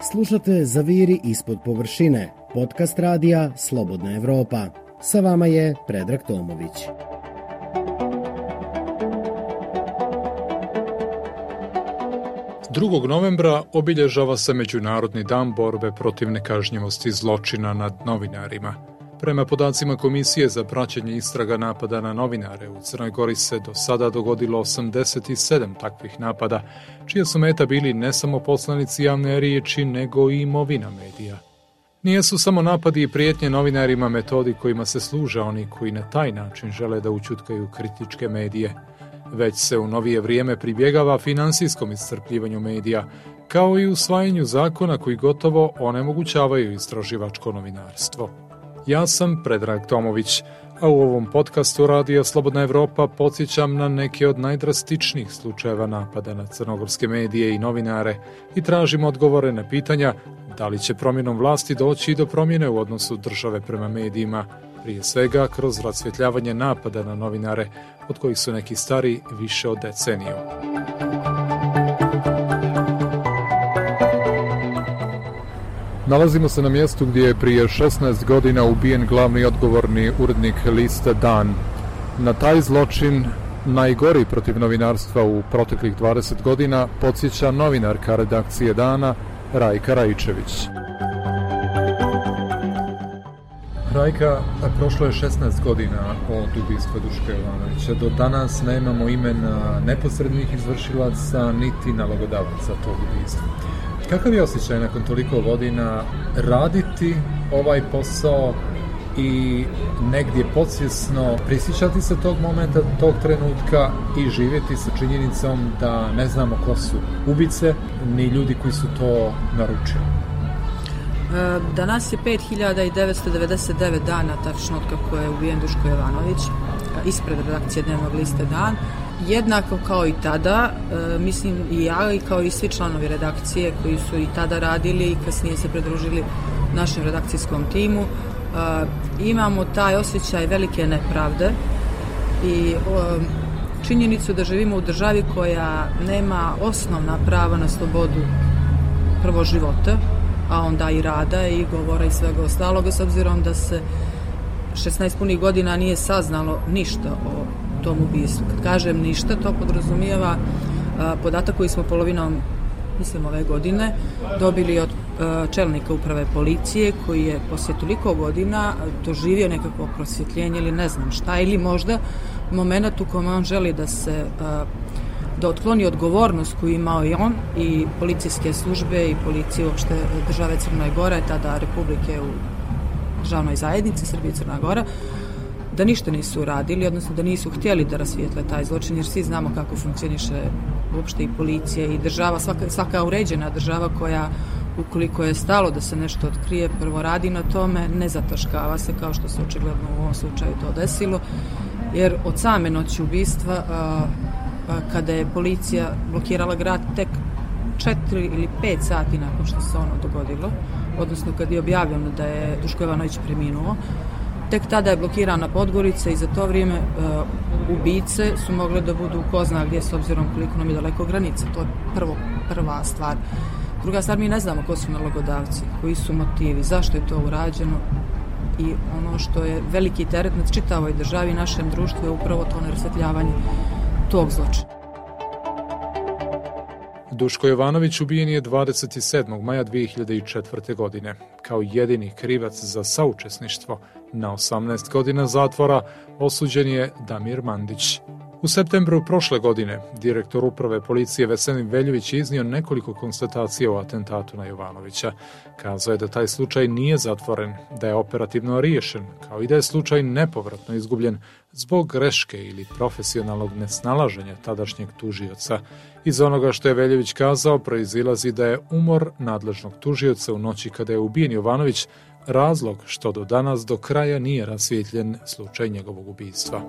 Slušate Zaviri ispod površine, podcast radija Slobodna Evropa. Sa vama je Predrag Tomović. Drugog novembra obilježava se Međunarodni dan borbe protiv nekažnjivosti zločina nad novinarima – Prema podacima Komisije za praćenje istraga napada na novinare u Crnoj Gori se do sada dogodilo 87 takvih napada, čija su meta bili ne samo poslanici javne riječi, nego i imovina medija. Nije su samo napadi i prijetnje novinarima metodi kojima se služe oni koji na taj način žele da učutkaju kritičke medije, već se u novije vrijeme pribjegava finansijskom iscrpljivanju medija, kao i usvajanju zakona koji gotovo onemogućavaju istraživačko novinarstvo. Ja sam Predrag Tomović, a u ovom podcastu Radija Slobodna Evropa podsjećam na neke od najdrastičnijih slučajeva napada na crnogorske medije i novinare i tražim odgovore na pitanja da li će promjenom vlasti doći do promjene u odnosu države prema medijima, prije svega kroz rasvjetljavanje napada na novinare, od kojih su neki stari više od deceniju. Nalazimo se na mjestu gdje je prije 16 godina ubijen glavni odgovorni urednik lista Dan. Na taj zločin, najgori protiv novinarstva u proteklih 20 godina, podsjeća novinarka redakcije Dana, Rajka Rajčević. Rajka, prošlo je 16 godina od ubijstva Duška Jovanovića. Do danas nemamo imena neposrednih izvršilaca niti nalogodavaca tog ubijstva. Kakav je osjećaj nakon toliko godina raditi ovaj posao i negdje podsvjesno prisjećati se tog momenta, tog trenutka i živjeti sa činjenicom da ne znamo ko su ubice ni ljudi koji su to naručili. E, danas je 5999 dana tačno od kako je ubijen Duško Jovanović ispred redakcije Dnevnog lista Dan jednako kao i tada, e, mislim i ja i kao i svi članovi redakcije koji su i tada radili i kasnije se pridružili našem redakcijskom timu, e, imamo taj osjećaj velike nepravde i činjenicu da živimo u državi koja nema osnovna prava na slobodu prvo života, a onda i rada i govora i svega ostaloga, s obzirom da se 16 punih godina nije saznalo ništa o tom ubistvu. Kad kažem ništa, to podrazumijeva podatak koji smo polovinom mislim ove godine, dobili od čelnika uprave policije koji je poslije toliko godina doživio nekako prosvjetljenje ili ne znam šta, ili možda moment u kojem on želi da se da otkloni odgovornost koju imao i on i policijske službe i policije uopšte države Crnoj Gore, tada Republike u državnoj zajednici Srbije i Crna Gora, da ništa nisu uradili, odnosno da nisu htjeli da rasvijetle taj zločin, jer svi znamo kako funkcioniše uopšte i policija i država, svaka, svaka uređena država koja ukoliko je stalo da se nešto otkrije, prvo radi na tome, ne zataškava se kao što se očigledno u ovom slučaju to desilo, jer od same noći ubistva, a, a, kada je policija blokirala grad tek četiri ili pet sati nakon što se ono dogodilo, odnosno kad je objavljeno da je Duško Jovanović preminuo, Tek tada je blokirana Podgorica i za to vrijeme uh, ubice su mogle da budu ko zna gdje s obzirom koliko nam je daleko granica. To je prvo, prva stvar. Druga stvar, mi ne znamo ko su nalogodavci, koji su motivi, zašto je to urađeno i ono što je veliki teret nad čitavoj državi i našem društvu je upravo to nerasvetljavanje tog zločina. Duško Jovanović ubijen je 27. maja 2004. godine. Kao jedini krivac za saučesništvo na 18 godina zatvora osuđen je Damir Mandić. U septembru prošle godine direktor uprave policije Veselin Veljović iznio nekoliko konstatacija o atentatu na Jovanovića. Kazao je da taj slučaj nije zatvoren, da je operativno riješen, kao i da je slučaj nepovratno izgubljen zbog greške ili profesionalnog nesnalaženja tadašnjeg tužioca. Iz onoga što je Veljević kazao proizilazi da je umor nadležnog tužioca u noći kada je ubijen Jovanović razlog što do danas do kraja nije rasvijetljen slučaj njegovog ubistva.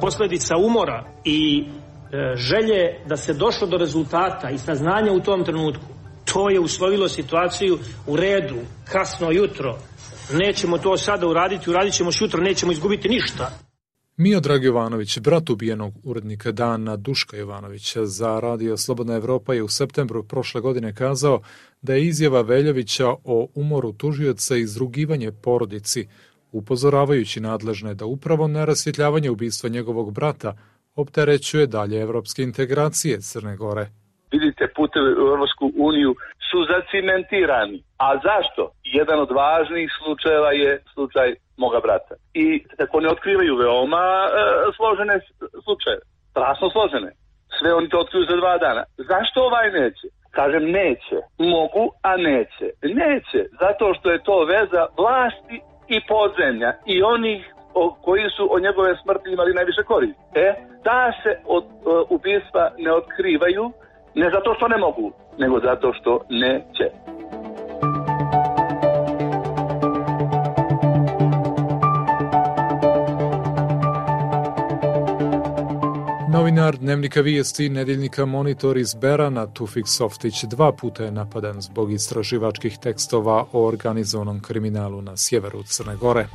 Posledica umora i e, želje da se došlo do rezultata i saznanja u tom trenutku, to je uslovilo situaciju u redu, kasno jutro, nećemo to sada uraditi, uradit ćemo sutra, nećemo izgubiti ništa. Miodrag Jovanović, brat ubijenog urednika Dana Duška Jovanovića za Radio Slobodna Evropa je u septembru prošle godine kazao da je izjava Veljovića o umoru tužioca izrugivanje porodici, upozoravajući nadležne da upravo nerasvjetljavanje ubistva njegovog brata opterećuje dalje evropske integracije Crne Gore. Vidite, putevi u Evropsku uniju su zacimentirani. A zašto? Jedan od važnih slučajeva je slučaj moga brata. I tako ne otkrivaju veoma e, složene slučajeve. Strašno složene. Sve oni to otkriju za dva dana. Zašto ovaj neće? Kažem neće. Mogu, a neće. Neće, zato što je to veza vlasti i podzemlja i onih o, koji su o njegove smrti imali najviše koristi. E, da se od uh, ubistva ne otkrivaju, ne zato što ne mogu, nego zato što neće. Novinar dnevnika vijesti nedeljnika Monitor iz Berana Tufik Softić dva puta je napadan zbog istraživačkih tekstova o organizovanom kriminalu na sjeveru Crne Gore.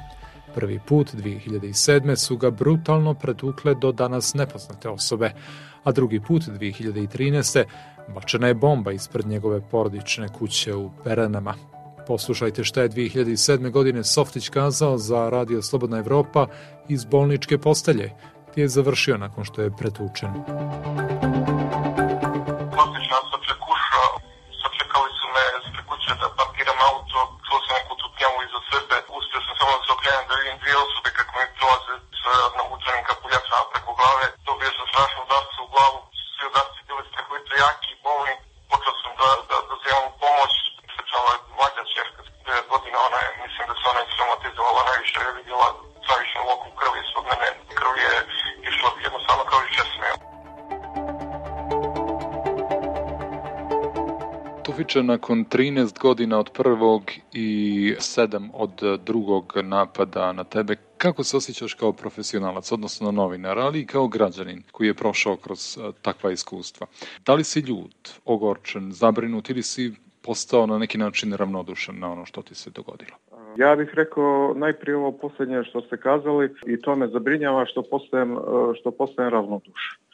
Prvi put 2007. su ga brutalno pretukle do danas nepoznate osobe, a drugi put 2013. bačena je bomba ispred njegove porodične kuće u Beranama. Poslušajte šta je 2007. godine Softić kazao za Radio Slobodna Evropa iz bolničke postelje, gdje je završio nakon što je pretučen. Tufića nakon 13 godina od prvog i 7 od drugog napada na tebe, kako se osjećaš kao profesionalac, odnosno novinar, ali i kao građanin koji je prošao kroz takva iskustva? Da li si ljut, ogorčen, zabrinut ili si postao na neki način ravnodušan na ono što ti se dogodilo? Ja bih rekao najprije ovo poslednje što ste kazali i to me zabrinjava što postajem, što postajem ravnodušan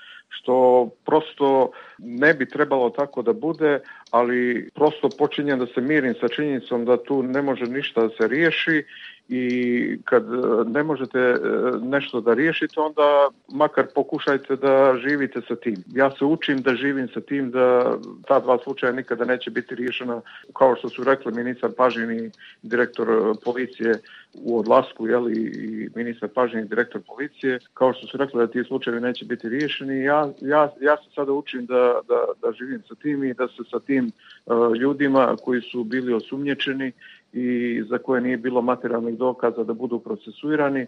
što prosto ne bi trebalo tako da bude, ali prosto počinjem da se mirim sa činjenicom da tu ne može ništa da se riješi i kad e, ne možete e, nešto da riješite, onda makar pokušajte da živite sa tim. Ja se učim da živim sa tim, da ta dva slučaja nikada neće biti riješena, kao što su rekli ministar Pažin i direktor e, policije u odlasku, jeli, i ministar Pažin i direktor policije, kao što su rekli da ti slučajevi neće biti riješeni, ja, ja, ja se sada učim da, da, da živim sa tim i da se sa tim uh, ljudima koji su bili osumnječeni i za koje nije bilo materijalnih dokaza da budu procesuirani, e,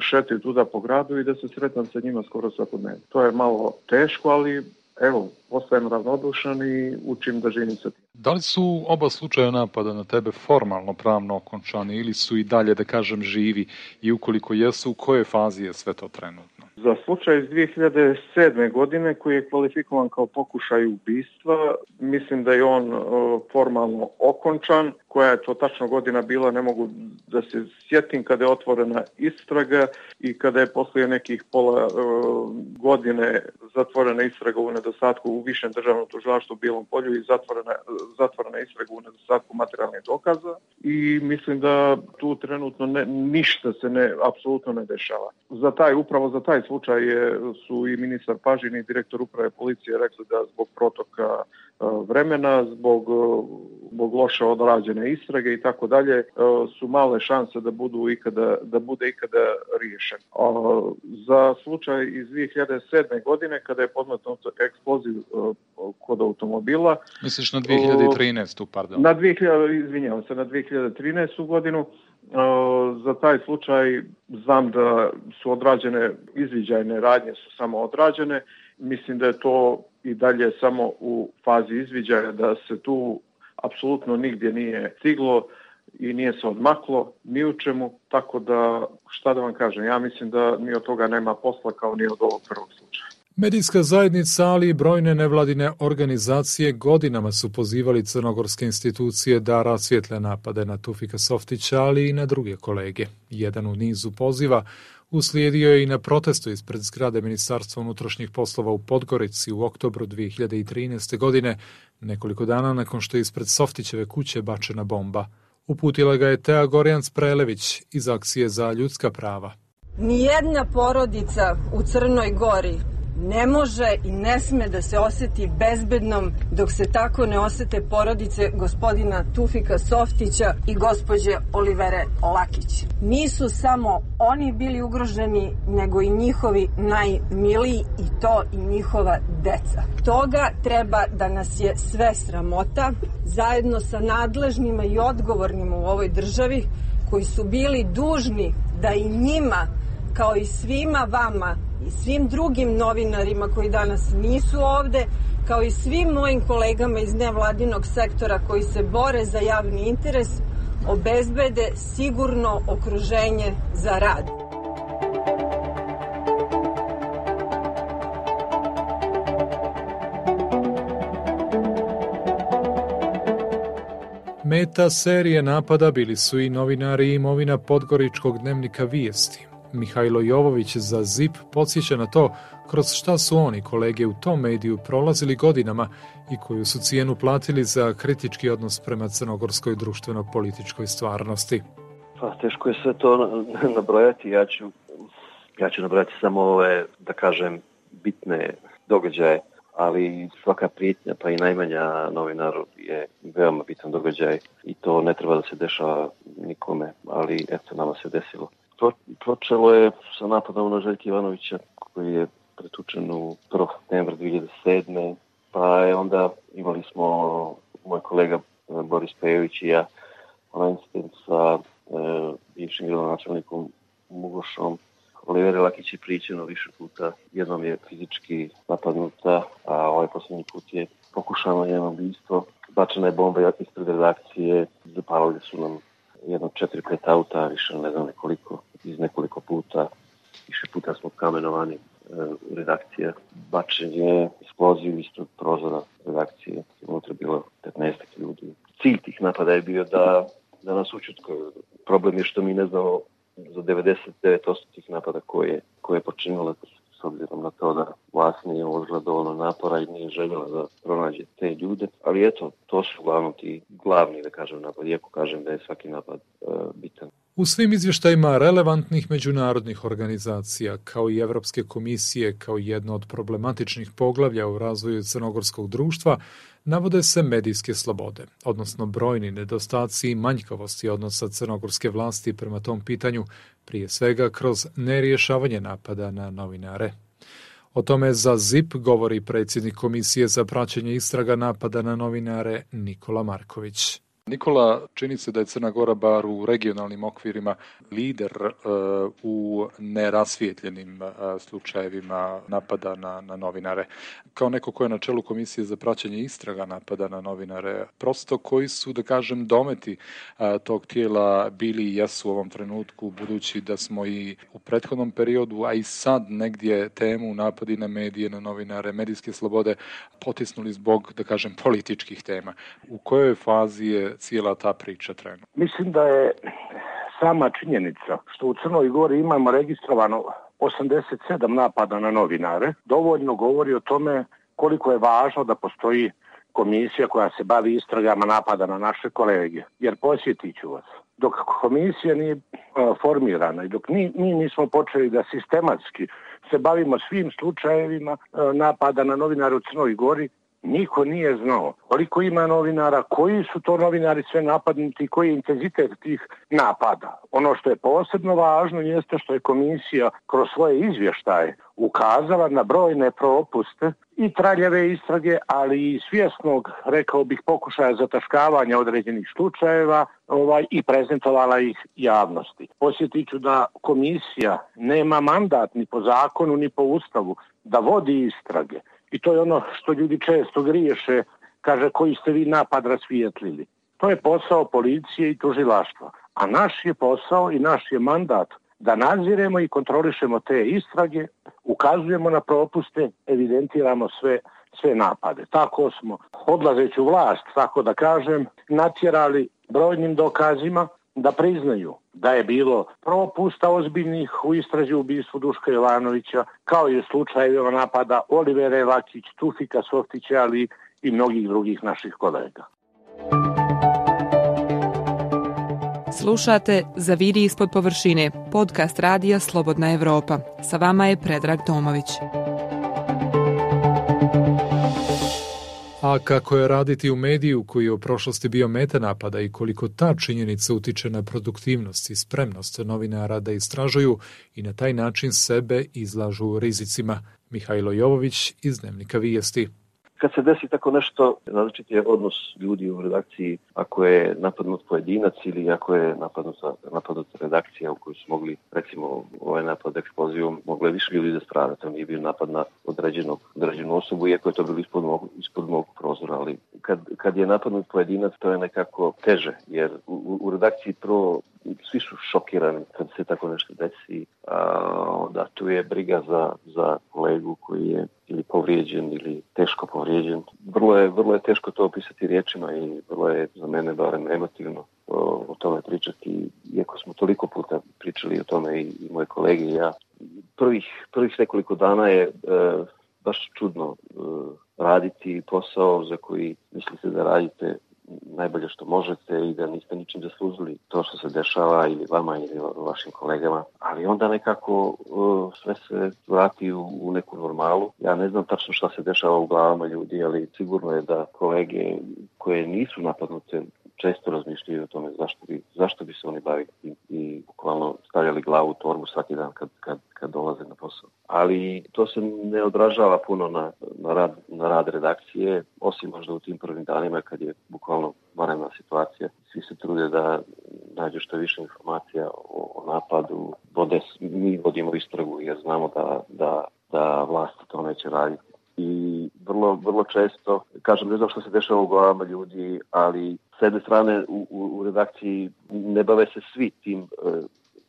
šetaju tuda po gradu i da se sretam sa njima skoro svakodnevno. To je malo teško, ali evo, ostajem ravnodušan i učim da živim sa tim. Da li su oba slučaja napada na tebe formalno pravno okončani ili su i dalje, da kažem, živi i ukoliko jesu, u kojoj fazi je sve to trenutno? Za slučaj iz 2007. godine koji je kvalifikovan kao pokušaj ubistva, mislim da je on formalno okončan. Koja je to tačno godina bila, ne mogu da se sjetim kada je otvorena istraga i kada je poslije nekih pola godine zatvorena istraga u nedostatku u višem državnom tužilaštvu u Bijelom polju i zatvorena, zatvorena istraga u nedostatku materijalnih dokaza i mislim da tu trenutno ne, ništa se ne, apsolutno ne dešava. Za taj, upravo za taj slučaj je, su i ministar Pažin i direktor uprave policije rekli da zbog protoka vremena, zbog, zbog loše odrađene istrage i tako dalje, su male šanse da budu ikada, da bude ikada riješen. Za slučaj iz 2007. godine, kada je podmetnut eksploziv kod automobila... Misliš na 2013. pardon? Na 2000, izvinjavam se, na 2013. godinu, za taj slučaj znam da su odrađene izviđajne radnje su samo odrađene. Mislim da je to i dalje samo u fazi izviđaja da se tu apsolutno nigdje nije stiglo i nije se odmaklo ni u čemu, tako da šta da vam kažem, ja mislim da ni od toga nema posla kao ni od ovog prvog slučaja. Medijska zajednica, ali i brojne nevladine organizacije godinama su pozivali crnogorske institucije da rasvjetle napade na Tufika Softića, ali i na druge kolege. Jedan u nizu poziva Uslijedio je i na protestu ispred zgrade Ministarstva unutrašnjih poslova u Podgorici u oktobru 2013. godine, nekoliko dana nakon što je ispred Softićeve kuće bačena bomba. Uputila ga je Tea Gorjan Sprelević iz akcije za ljudska prava. Nijedna porodica u Crnoj Gori ne može i ne sme da se oseti bezbednom dok se tako ne osete porodice gospodina Tufika Softića i gospođe Olivere Lakić. Nisu samo oni bili ugroženi, nego i njihovi najmiliji i to i njihova deca. Toga treba da nas je sve sramota, zajedno sa nadležnima i odgovornima u ovoj državi, koji su bili dužni da i njima, kao i svima vama, i svim drugim novinarima koji danas nisu ovde, kao i svim mojim kolegama iz nevladinog sektora koji se bore za javni interes, obezbede sigurno okruženje za rad. Meta serije napada bili su i novinari i imovina Podgoričkog dnevnika Vijesti. Mihajlo Jovović za ZIP podsjeća na to kroz šta su oni kolege u tom mediju prolazili godinama i koju su cijenu platili za kritički odnos prema crnogorskoj društveno-političkoj stvarnosti. Pa teško je sve to nabrojati, ja ću, ja ću nabrojati samo ove, da kažem, bitne događaje, ali svaka prijetnja, pa i najmanja novinaru je veoma bitan događaj i to ne treba da se dešava nikome, ali eto, nama se desilo počelo je sa napadom na Željka Ivanovića koji je pretučen u 1. septembra 2007. Pa je onda imali smo moj kolega e, Boris Pejović i ja onaj incident sa e, bivšim gradonačelnikom Mugošom. Olivera Lakić je pričeno više puta. Jednom je fizički napadnuta, a ovaj poslednji put je pokušano njeno ubistvo. Bačena je bomba ispred redakcije, zapalili su nam jedno četiri, pet auta, više ne znam nekoliko iz nekoliko puta, više puta smo kamenovani e, redakcije. Bačenje eksploziv ispred prozora redakcije, unutra bilo 15 ljudi. Cilj tih napada je bio da, da nas učutkaju. Problem je što mi ne znamo za 99% tih napada koje, koje je počinila s obzirom na to da vlast nije uložila dovoljno napora i nije željela da pronađe te ljude. Ali eto, to su uglavnom ti glavni, da kažem, napad, iako kažem da je svaki napad e, bitan. U svim izvještajima relevantnih međunarodnih organizacija, kao i Evropske komisije, kao jedno od problematičnih poglavlja u razvoju crnogorskog društva, navode se medijske slobode, odnosno brojni nedostaci i manjkavosti odnosa crnogorske vlasti prema tom pitanju, prije svega kroz nerješavanje napada na novinare. O tome za ZIP govori predsjednik Komisije za praćenje istraga napada na novinare Nikola Marković. Nikola, čini se da je Crna Gora bar u regionalnim okvirima lider uh, u nerasvijetljenim uh, slučajevima napada na, na novinare. Kao neko ko je na čelu Komisije za praćenje istraga napada na novinare, prosto koji su, da kažem, dometi uh, tog tijela bili i jesu u ovom trenutku, budući da smo i u prethodnom periodu, a i sad negdje temu napadi na medije, na novinare, medijske slobode potisnuli zbog, da kažem, političkih tema. U kojoj fazi je cijela ta priča trenutno? Mislim da je sama činjenica što u Crnoj Gori imamo registrovano 87 napada na novinare, dovoljno govori o tome koliko je važno da postoji komisija koja se bavi istragama napada na naše kolege. Jer posjetit ću vas, dok komisija nije formirana i dok mi, mi nismo počeli da sistematski se bavimo svim slučajevima napada na novinare u Crnoj Gori, niko nije znao koliko ima novinara, koji su to novinari sve napadnuti, koji je intenzitet tih napada. Ono što je posebno važno jeste što je komisija kroz svoje izvještaje ukazala na brojne propuste i traljave istrage, ali i svjesnog, rekao bih, pokušaja zataškavanja određenih slučajeva ovaj, i prezentovala ih javnosti. Posjetit ću da komisija nema mandat ni po zakonu ni po ustavu da vodi istrage I to je ono što ljudi često griješe, kaže koji ste vi napad rasvijetlili. To je posao policije i tužilaštva. A naš je posao i naš je mandat da nadziremo i kontrolišemo te istrage, ukazujemo na propuste, evidentiramo sve sve napade. Tako smo, odlazeći u vlast, tako da kažem, natjerali brojnim dokazima da priznaju da je bilo propusta ozbiljnih u istrazi ubistvu Duška Jovanovića, kao i u slučajevima napada Olivera Lakić, Tufika Softića, ali i mnogih drugih naših kolega. Slušate Zaviri ispod površine, podcast radija Slobodna Evropa. Sa vama je Predrag Tomović. A kako je raditi u mediju koji je u prošlosti bio meta napada i koliko ta činjenica utiče na produktivnost i spremnost novinara da istražuju i na taj način sebe izlažu rizicima. Mihajlo Jovović iz Dnevnika Vijesti. Kad se desi tako nešto, različit je odnos ljudi u redakciji ako je napadnut pojedinac ili ako je napadnuta, napadnuta redakcija u kojoj su mogli, recimo, ovaj napad eksplozivom, mogle više ljudi da strada. To nije bio napad na određenog, određenu osobu, iako je to bilo ispod mog, ispod mog prozora, ali kad, kad je napadnut pojedinac, to je nekako teže, jer u, u redakciji prvo svi su šokirani kad se tako nešto desi, a onda tu je briga za, za kolegu koji je ili povrijeđen ili teško povrijeđen. Vrlo je, vrlo je teško to opisati riječima i vrlo je za mene barem emotivno o, o tome pričati, iako smo toliko puta pričali o tome i, i moje kolege i ja. Prvih, prvih nekoliko dana je e, baš čudno e, raditi posao za koji mislite da radite najbolje što možete i da niste ničim zaslužili to što se dešava ili vama ili vašim kolegama. Ali onda nekako uh, sve se vrati u, u neku normalu. Ja ne znam tačno šta se dešava u glavama ljudi, ali sigurno je da kolege koje nisu napadnute često razmišljaju o tome zašto bi, zašto bi se oni bavili i, i bukvalno stavljali glavu u torbu svaki dan kad, kad, kad dolaze na posao. Ali to se ne odražava puno na, na, rad, na rad redakcije, osim možda u tim prvim danima kad je bukvalno vanredna situacija. Svi se trude da nađu što više informacija o, o napadu. Vode, mi vodimo istragu jer znamo da, da, da vlast to neće raditi i vrlo, vrlo često, kažem, ne znam što se dešava u glavama ljudi, ali s jedne strane u, u, u redakciji ne bave se svi tim e,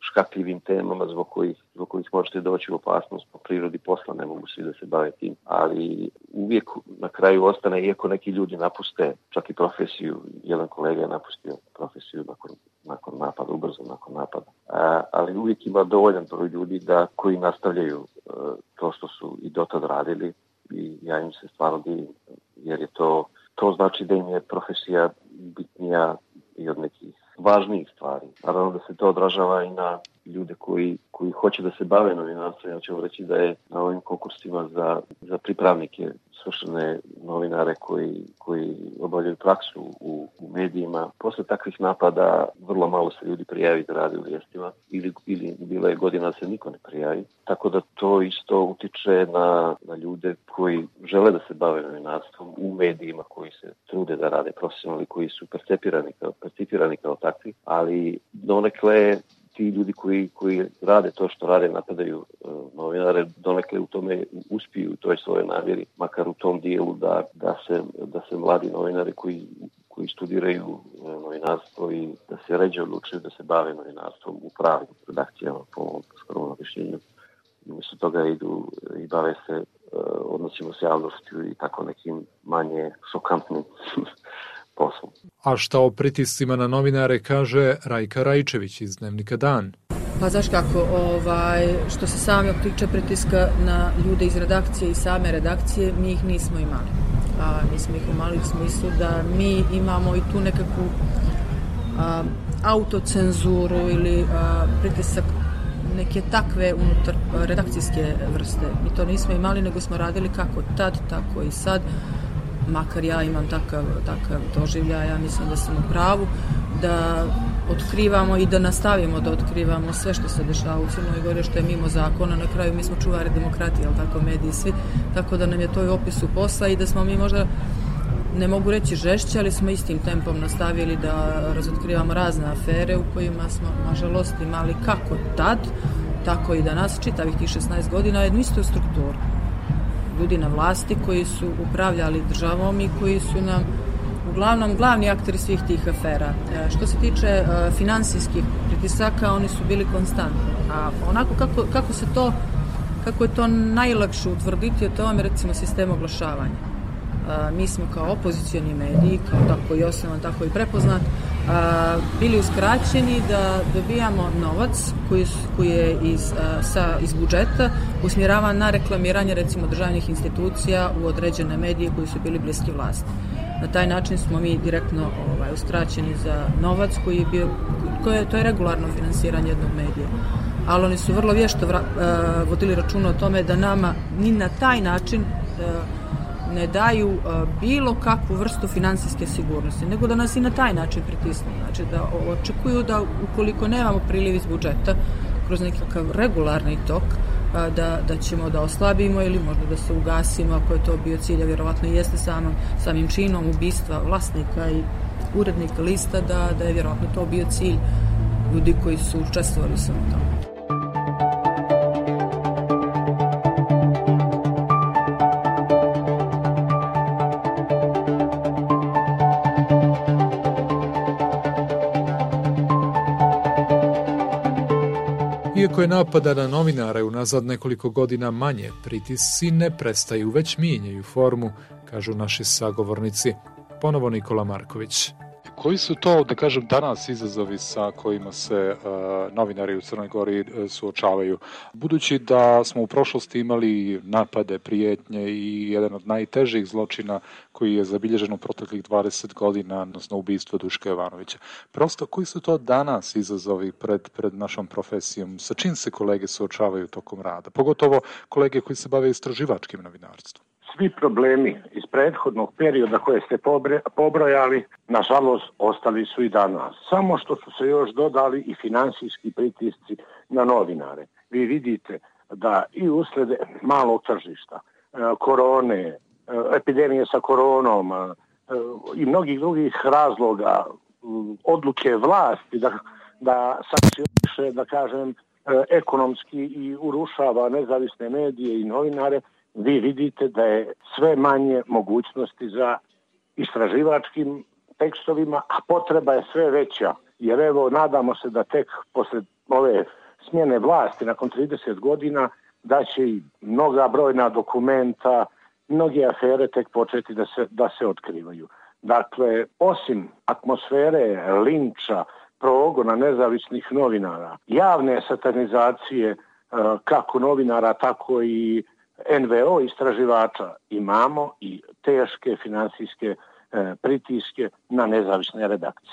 škakljivim temama zbog kojih, zbog kojih možete doći u opasnost po prirodi posla, ne mogu svi da se bave tim, ali uvijek na kraju ostane, iako neki ljudi napuste čak i profesiju, jedan kolega je napustio profesiju nakon, nakon napada, ubrzo nakon napada, a, ali uvijek ima dovoljan broj ljudi da koji nastavljaju e, to što su i dotad radili i ja im se stvarno divim, jer je to, to znači da im je profesija bitnija i od nekih važnijih stvari. Naravno da se to odražava i na ljude koji, koji hoće da se bave novinarstvom. Ja ću reći da je na ovim konkursima za, za pripravnike svršene novinare koji, koji obavljaju praksu u, u medijima. Posle takvih napada vrlo malo se ljudi prijavi da radi u vijestima ili, ili bila je godina da se niko ne prijavi. Tako da to isto utiče na, na ljude koji žele da se bave novinarstvom u medijima koji se trude da rade profesionalni, koji su percepirani kao, percipirani kao takvi, ali donekle ti ljudi koji, koji rade to što rade, napadaju uh, novinare, donekle u tome uspiju u toj svojoj namjeri, makar u tom dijelu da, da, se, da se mladi novinari koji, koji studiraju uh, novinarstvo i da se ređe odlučuju da se bave novinarstvom u pravim redakcijama po ovom skromnom objašnjenju. Umesto toga idu i bave se uh, odnosima s javnošću i tako nekim manje šokantnim poslom. A šta o pritiscima na novinare kaže Rajka Rajčević iz Dnevnika Dan? Pa znaš kako, ovaj, što se samog tiče pritiska na ljude iz redakcije i same redakcije, mi ih nismo imali. A, mi smo ih imali u smislu da mi imamo i tu nekakvu a, autocenzuru ili a, pritisak neke takve unutar redakcijske vrste. Mi to nismo imali, nego smo radili kako tad, tako i sad makar ja imam takav, takav doživlja, ja mislim da sam u pravu, da otkrivamo i da nastavimo da otkrivamo sve što se dešava u Crnoj Gori, što je mimo zakona, na kraju mi smo čuvari demokratije, ali tako mediji svi, tako da nam je to i opisu posla i da smo mi možda ne mogu reći žešće, ali smo istim tempom nastavili da razotkrivamo razne afere u kojima smo, nažalost, imali kako tad, tako i danas, čitavih tih 16 godina, jednu istu strukturu ljudi na vlasti koji su upravljali državom i koji su nam uglavnom glavni akteri svih tih afera. E, što se tiče e, finansijskih pritisaka, oni su bili konstantni. A onako kako, kako se to kako je to najlakše utvrditi, to vam je recimo sistem oglašavanja. mi smo kao opozicioni mediji, kao tako i osnovan, tako i prepoznat, bili uskraćeni da dobijamo novac koji, koji je iz, sa, iz budžeta usmjeravan na reklamiranje recimo državnih institucija u određene medije koji su bili bliski vlasti. Na taj način smo mi direktno ovaj, uskraćeni za novac koji je bio, koje, to je regularno finansiranje jednog medija. Ali oni su vrlo vješto vra, uh, vodili računa o tome da nama ni na taj način uh, ne daju uh, bilo kakvu vrstu finansijske sigurnosti, nego da nas i na taj način pritisnu. Znači da očekuju da ukoliko nemamo priliv iz budžeta, kroz nekakav regularni tok, uh, da, da ćemo da oslabimo ili možda da se ugasimo ako je to bio cilj, a vjerovatno jeste samim, samim činom ubistva vlasnika i urednika lista, da, da je vjerovatno to bio cilj ljudi koji su učestvovali sa tome. Je napada na novinare unazad nekoliko godina manje, pritisci ne prestaju, već mijenjaju formu, kažu naši sagovornici. Ponovo Nikola Marković. Koji su to, da kažem, danas izazovi sa kojima se uh, novinari u Crnoj Gori uh, suočavaju? Budući da smo u prošlosti imali napade, prijetnje i jedan od najtežih zločina koji je zabilježen u proteklih 20 godina, odnosno ubistvo Duška Jovanovića. Prosto, koji su to danas izazovi pred, pred našom profesijom? Sa čim se kolege suočavaju tokom rada? Pogotovo kolege koji se bave istraživačkim novinarstvom svi problemi iz prethodnog perioda koje ste pobrojali, nažalost, ostali su i danas. Samo što su se još dodali i finansijski pritisci na novinare. Vi vidite da i usled malog tržišta, e, korone, e, epidemije sa koronom e, i mnogih drugih razloga, odluke vlasti da, da sankcioniše, da kažem, ekonomski i urušava nezavisne medije i novinare, vi vidite da je sve manje mogućnosti za istraživačkim tekstovima, a potreba je sve veća. Jer evo, nadamo se da tek posle ove smjene vlasti nakon 30 godina da će i mnoga brojna dokumenta, mnoge afere tek početi da se, da se otkrivaju. Dakle, osim atmosfere linča, progona nezavisnih novinara, javne satanizacije e, kako novinara, tako i NVO istraživača imamo i teške finansijske e, pritiske na nezavisne redakcije.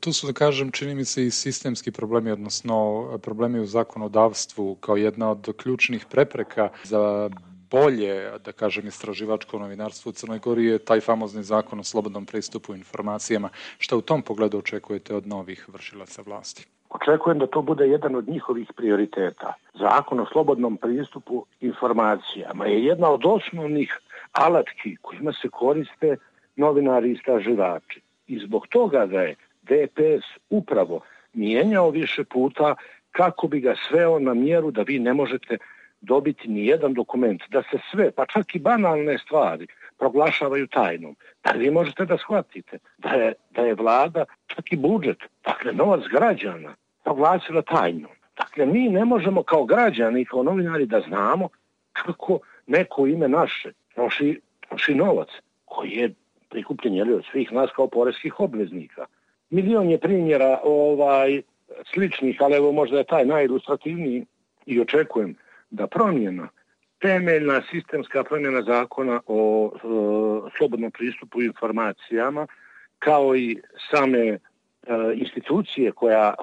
Tu su, da kažem, čini mi se i sistemski problemi, odnosno problemi u zakonodavstvu kao jedna od ključnih prepreka za bolje, da kažem, istraživačko novinarstvo u Crnoj Gori je taj famozni zakon o slobodnom pristupu informacijama. Šta u tom pogledu očekujete od novih vršilaca vlasti? Očekujem da to bude jedan od njihovih prioriteta. Zakon o slobodnom pristupu informacijama je jedna od osnovnih alatki kojima se koriste novinari i istraživači. I zbog toga da je DPS upravo mijenjao više puta kako bi ga sveo na mjeru da vi ne možete dobiti ni jedan dokument, da se sve, pa čak i banalne stvari, proglašavaju tajnom. Da vi možete da shvatite da je, da je vlada, čak i budžet, dakle novac građana, proglasila tajnom. Dakle, mi ne možemo kao građani, kao novinari da znamo kako neko ime naše troši, troši novac koji je prikupljen jeli, od svih nas kao poreskih obveznika. Milion je primjera ovaj, sličnih, ali evo možda je taj najilustrativniji i očekujem da promjena temeljna sistemska promjena zakona o, o slobodnom pristupu informacijama kao i same e, institucije koja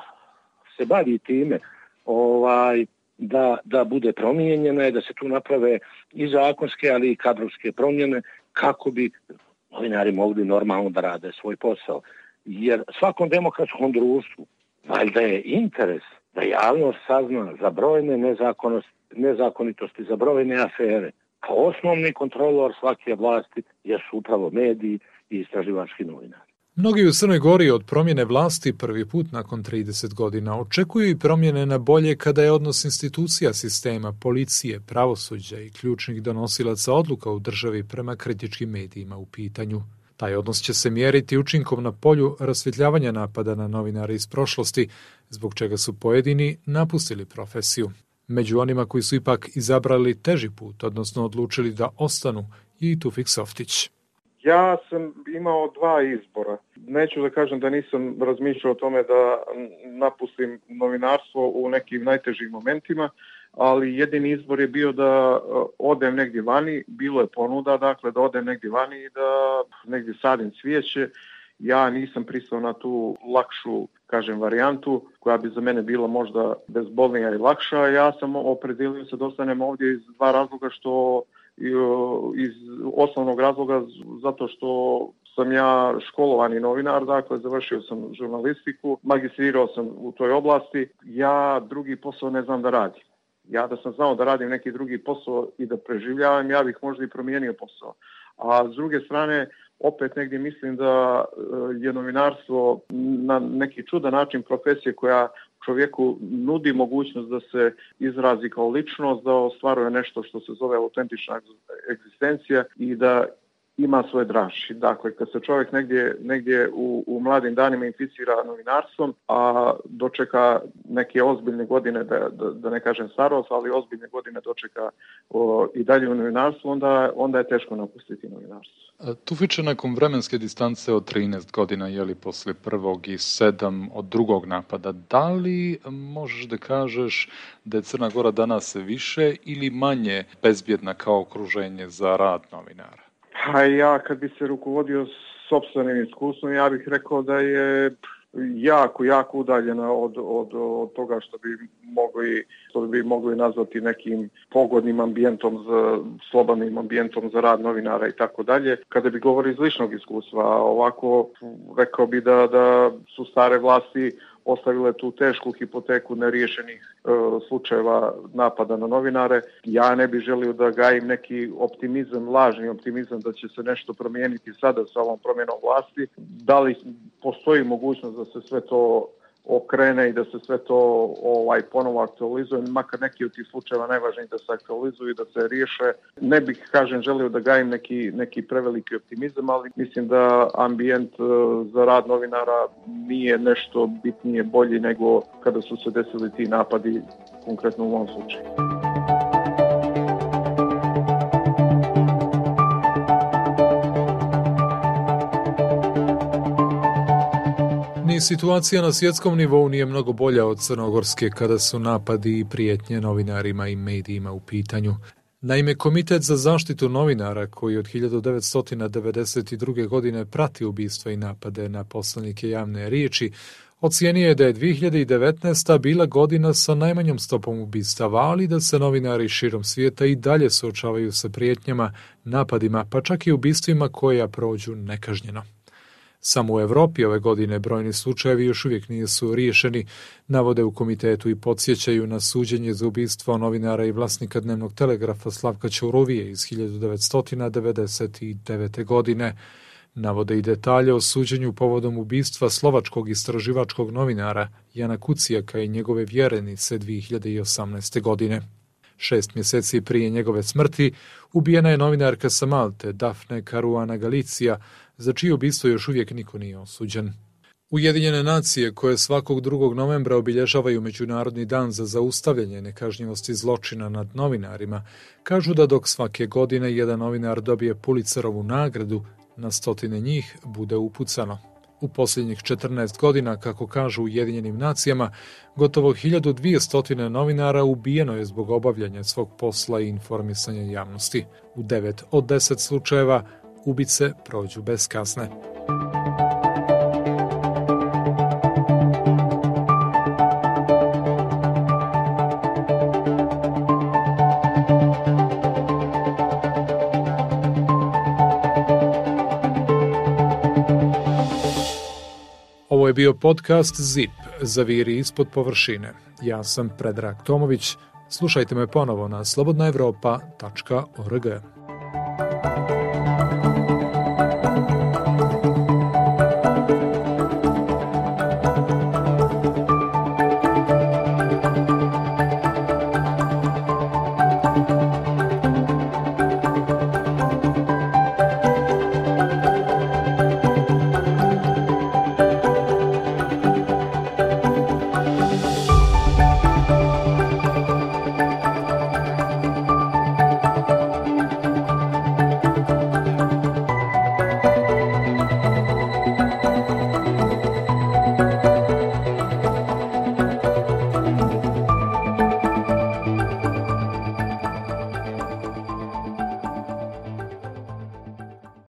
se bavi time ovaj da, da bude promijenjena i da se tu naprave i zakonske, ali i kadrovske promjene kako bi novinari mogli normalno da rade svoj posao. Jer svakom demokratskom društvu valjda je interes da javnost sazna za brojne nezakonitosti, za brojne afere. Kao osnovni kontrolor svake vlasti jesu upravo mediji i istraživački novinari. Mnogi u Crnoj Gori od promjene vlasti prvi put nakon 30 godina očekuju i promjene na bolje kada je odnos institucija sistema, policije, pravosuđa i ključnih donosilaca odluka u državi prema kritičkim medijima u pitanju. Taj odnos će se mjeriti učinkom na polju rasvjetljavanja napada na novinare iz prošlosti, zbog čega su pojedini napustili profesiju. Među onima koji su ipak izabrali teži put, odnosno odlučili da ostanu, je i Tufik Softić. Ja sam imao dva izbora. Neću da kažem da nisam razmišljao o tome da napustim novinarstvo u nekim najtežim momentima, ali jedini izbor je bio da uh, odem negdje vani, bilo je ponuda, dakle da odem negdje vani i da negdje sadim cvijeće. Ja nisam pristao na tu lakšu, kažem, varijantu koja bi za mene bila možda bezbolnija i lakša. Ja sam opredelio se da ostanem ovdje iz dva razloga što iz osnovnog razloga zato što sam ja školovani novinar, dakle završio sam žurnalistiku, magistrirao sam u toj oblasti, ja drugi posao ne znam da radim. Ja da sam znao da radim neki drugi posao i da preživljavam, ja bih možda i promijenio posao. A s druge strane, opet negdje mislim da e, je novinarstvo na neki čudan način profesije koja čovjeku nudi mogućnost da se izrazi kao ličnost, da ostvaruje nešto što se zove autentična egzistencija i da ima svoje draži. Dakle, kad se čovjek negdje, negdje u, u mladim danima inficira novinarstvom, a dočeka neke ozbiljne godine, da, da, da ne kažem starost, ali ozbiljne godine dočeka o, i dalje u novinarstvu, onda, onda je teško napustiti novinarstvo. Tu fiče nakon vremenske distance od 13 godina, jeli posle prvog i sedam od drugog napada, da li možeš da kažeš da je Crna Gora danas više ili manje bezbjedna kao okruženje za rad novinara? Pa ja kad bi se rukovodio sobstvenim iskustvom, ja bih rekao da je jako, jako udaljena od, od, od toga što bi mogli, što bi mogli nazvati nekim pogodnim ambijentom, za, slobodnim ambijentom za rad novinara i tako dalje. Kada bi govorili iz ličnog iskustva, ovako rekao bi da, da su stare vlasti ostavile tu tešku hipoteku neriješenih e, slučajeva napada na novinare. Ja ne bih želio da gajim neki optimizam, lažni optimizam da će se nešto promijeniti sada sa ovom promjenom vlasti. Da li postoji mogućnost da se sve to okrene i da se sve to ovaj ponovo aktualizuje, makar neki od tih slučajeva najvažniji da se aktualizuju i da se riješe. Ne bih, kažem, želio da gajim neki, neki preveliki optimizam, ali mislim da ambijent e, za rad novinara nije nešto bitnije bolji nego kada su se desili ti napadi konkretno u ovom slučaju. Situacija na svjetskom nivou nije mnogo bolja od crnogorske kada su napadi i prijetnje novinarima i medijima u pitanju. Naime, Komitet za zaštitu novinara, koji od 1992. godine prati ubistva i napade na poslanike javne riječi, ocijenio je da je 2019. bila godina sa najmanjom stopom ubistava, ali da se novinari širom svijeta i dalje suočavaju sa prijetnjama, napadima, pa čak i ubistvima koja prođu nekažnjeno. Samo u Evropi ove godine brojni slučajevi još uvijek nisu riješeni, navode u komitetu i podsjećaju na suđenje za ubistvo novinara i vlasnika dnevnog telegrafa Slavka Ćurovije iz 1999. godine. Navode i detalje o suđenju povodom ubistva slovačkog istraživačkog novinara Jana Kucijaka i njegove vjerenice 2018. godine. Šest mjeseci prije njegove smrti ubijena je novinarka sa Malte, Dafne Caruana Galicija, za čije ubistvo još uvijek niko nije osuđen. Ujedinjene nacije koje svakog drugog novembra obilježavaju Međunarodni dan za zaustavljanje nekažnjivosti zločina nad novinarima, kažu da dok svake godine jedan novinar dobije Pulitzerovu nagradu, na stotine njih bude upucano. U posljednjih 14 godina, kako kažu Ujedinjenim nacijama, gotovo 1200 novinara ubijeno je zbog obavljanja svog posla i informisanja javnosti. U 9 od 10 slučajeva ubice prođu bez kasne. Ovo je bio podcast ZIP, zaviri ispod površine. Ja sam Predrag Tomović. Slušajte me ponovo na slobodnaevropa.org.